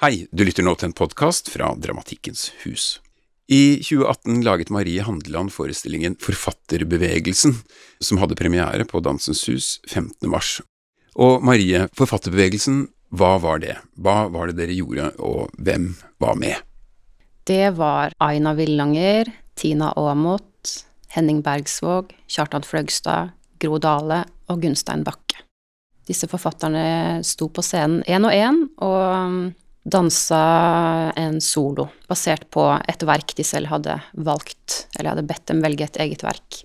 Hei, du lytter nå til en podkast fra Dramatikkens hus. I 2018 laget Marie Handeland forestillingen Forfatterbevegelsen, som hadde premiere på Dansens Hus 15. mars. Og Marie, Forfatterbevegelsen, hva var det? Hva var det dere gjorde, og hvem var med? Det var Aina Villanger, Tina Aamodt, Henning Bergsvåg, Kjartan Fløgstad, Gro Dale og Gunstein Bakke. Disse forfatterne sto på scenen én og én, og dansa en solo basert på et verk de selv hadde valgt, eller hadde bedt dem velge et eget verk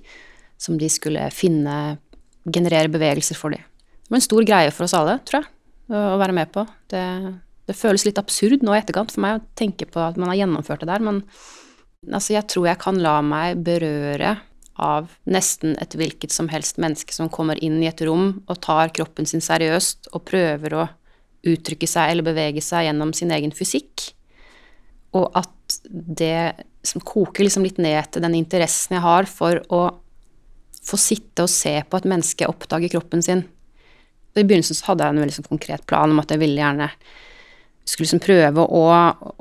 som de skulle finne Generere bevegelser for dem. Det var en stor greie for oss alle, tror jeg, å være med på. Det, det føles litt absurd nå i etterkant for meg å tenke på at man har gjennomført det der, men altså, jeg tror jeg kan la meg berøre av nesten et hvilket som helst menneske som kommer inn i et rom og tar kroppen sin seriøst og prøver å uttrykke seg eller bevege seg gjennom sin egen fysikk. Og at det som koker liksom litt ned til den interessen jeg har for å få sitte og se på et menneske oppdage kroppen sin. I begynnelsen så hadde jeg en veldig sånn konkret plan om at jeg ville gjerne skulle liksom prøve å,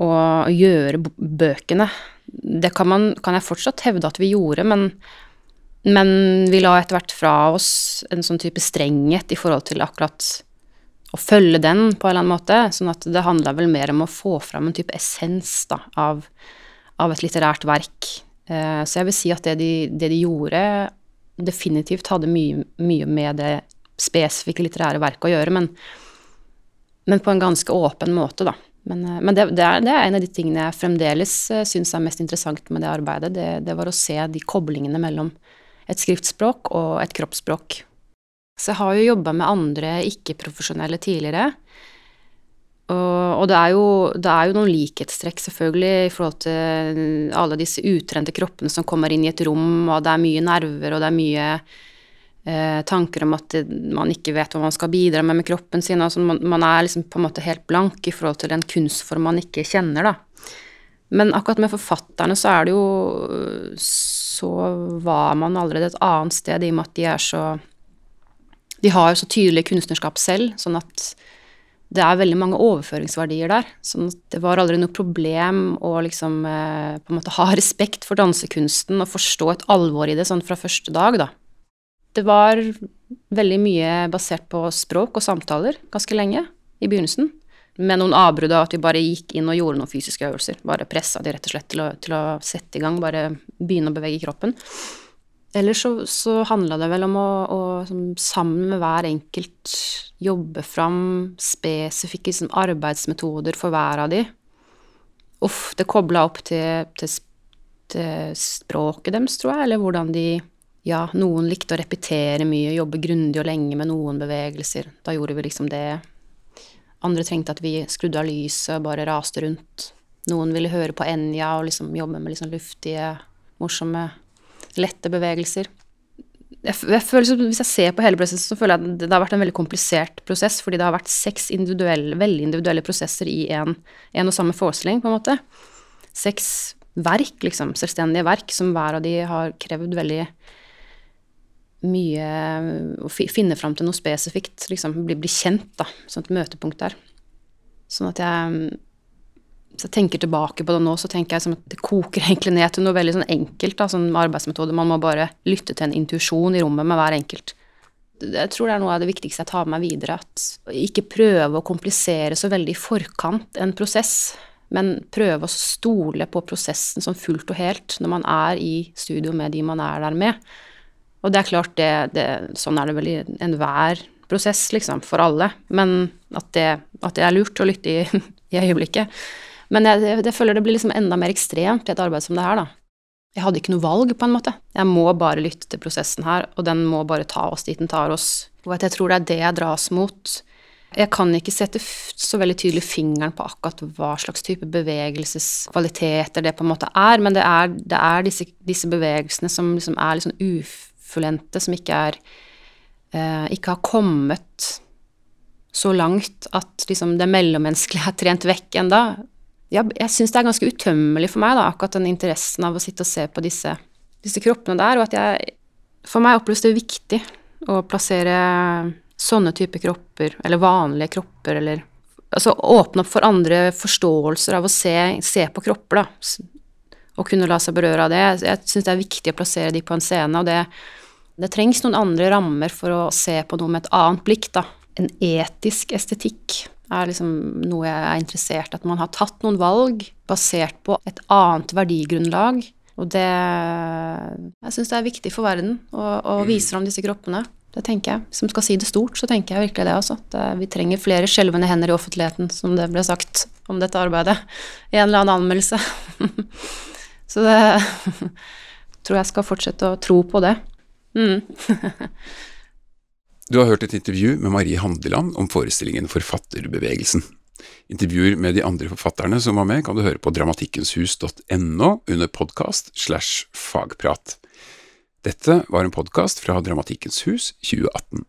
å gjøre bøkene. Det kan, man, kan, jeg fortsatt hevde at vi gjorde, men, men vi la etter hvert fra oss en sånn type strenghet i forhold til akkurat å følge den på en eller annen måte. Sånn at det handla vel mer om å få fram en type essens da, av, av, et litterært verk. Eh, så jeg vil si at det de, det de gjorde, definitivt hadde mye, mye, med det spesifikke litterære verket å gjøre, men, men på en ganske åpen måte, da. Men, eh, men det, det, er, det, er, en av de tingene jeg fremdeles uh, syns er mest interessant med det arbeidet. Det, det var å se de koblingene mellom et skriftspråk og et kroppsspråk. Så jeg har jo jobba med andre ikke-profesjonelle tidligere. Og, det, er jo, det, er jo, noen likhetstrekk, selvfølgelig, i forhold til alle disse utrente kroppene som kommer inn i et rom, og det er mye nerver, og det er mye eh, tanker om at det, man ikke vet hva man skal bidra med med kroppen sin. Altså man, man, er liksom på en måte helt blank i forhold til en kunstform man ikke kjenner, da. Men akkurat med forfatterne så er det jo Så var man allerede et annet sted, i og med at de er så de har jo så tydelig kunstnerskap selv, sånn at det er veldig mange overføringsverdier der. sånn at det var aldri noe problem å liksom eh, på en måte ha respekt for dansekunsten og forstå et alvor i det sånn fra første dag, da. Det var veldig mye basert på språk og samtaler ganske lenge i begynnelsen. Med noen avbrudd av at vi bare gikk inn og gjorde noen fysiske øvelser. Bare pressa de rett og slett til å, til å sette i gang, bare begynne å bevege kroppen. Ellers så, så handla det vel om å, å sammen med hver enkelt jobbe fram spesifikke liksom, arbeidsmetoder for hver av de. Ofte kobla opp til, til, til, språket deres, tror jeg, eller hvordan de Ja, noen likte å repetere mye, jobbe grundig og lenge med noen bevegelser. Da gjorde vi liksom det. Andre trengte at vi skrudde av lyset og bare raste rundt. Noen ville høre på Enja og liksom jobbe med liksom luftige, morsomme lette bevegelser. Jeg, jeg føler, hvis jeg ser på hele prosessen, så føler jeg at det, har vært en veldig komplisert prosess, fordi det har vært seks individuelle, veldig individuelle prosesser i en, en, og samme forestilling, på en måte. Seks verk, liksom, selvstendige verk, som hver av de har krevd veldig mye Å finne fram til noe spesifikt, liksom, bli, bli kjent, da, Sånn et møtepunkt der. Sånn at jeg hvis jeg tenker tilbake på det nå, så tenker jeg at det koker egentlig ned til noe veldig sånn enkelt, da, sånn arbeidsmetode. Man må bare lytte til en intuisjon i rommet med hver enkelt. Jeg tror det er noe av det viktigste jeg tar med meg videre. At ikke prøve å komplisere så veldig i forkant en prosess, men prøve å stole på prosessen som fullt og helt når man er i studio med de man er der med. Og det er klart, det, det, sånn er det vel i enhver prosess, liksom, for alle. Men at det, at det er lurt å lytte i, i øyeblikket. Men jeg, jeg, føler det blir liksom enda mer ekstremt i et arbeid som det her, da. Jeg hadde ikke noe valg, på en måte. Jeg må bare lytte til prosessen her, og den må bare ta oss dit den tar oss. Og jeg tror det er det jeg dras mot. Jeg kan ikke sette så veldig tydelig fingeren på akkurat hva slags type bevegelseskvaliteter det på en måte er, men det er, det er disse, disse, bevegelsene som liksom er litt sånn ufullendte, som ikke er eh, Ikke har kommet så langt at liksom det mellommenneskelige er trent vekk enda, jeg, jeg syns det er ganske utømmelig for meg, da, akkurat den interessen av å sitte og se på disse, disse kroppene der, og at jeg For meg oppleves det viktig å plassere sånne typer kropper, eller vanlige kropper, eller altså åpne opp for andre forståelser av å se, se på kropper, da. Og kunne la seg berøre av det. Jeg syns det er viktig å plassere de på en scene, og det, det trengs noen andre rammer for å se på noe med et annet blikk, da. En etisk estetikk er liksom noe jeg er interessert i. At man har tatt noen valg basert på et annet verdigrunnlag. Og det Jeg syns det er viktig for verden å, å vise fram disse kroppene. Det tenker jeg. Man skal si det stort, så tenker jeg virkelig det, altså. Vi trenger flere skjelvende hender i offentligheten, som det ble sagt om dette arbeidet i en eller annen anmeldelse. så det tror jeg skal fortsette å tro på det. Mm. du har hørt et intervju med Marie Handeland om forestillingen Forfatterbevegelsen. Intervjuer med de andre forfatterne som var med, kan du høre på dramatikkenshus.no under podkast slash fagprat. Dette var en podkast fra Dramatikkens hus 2018.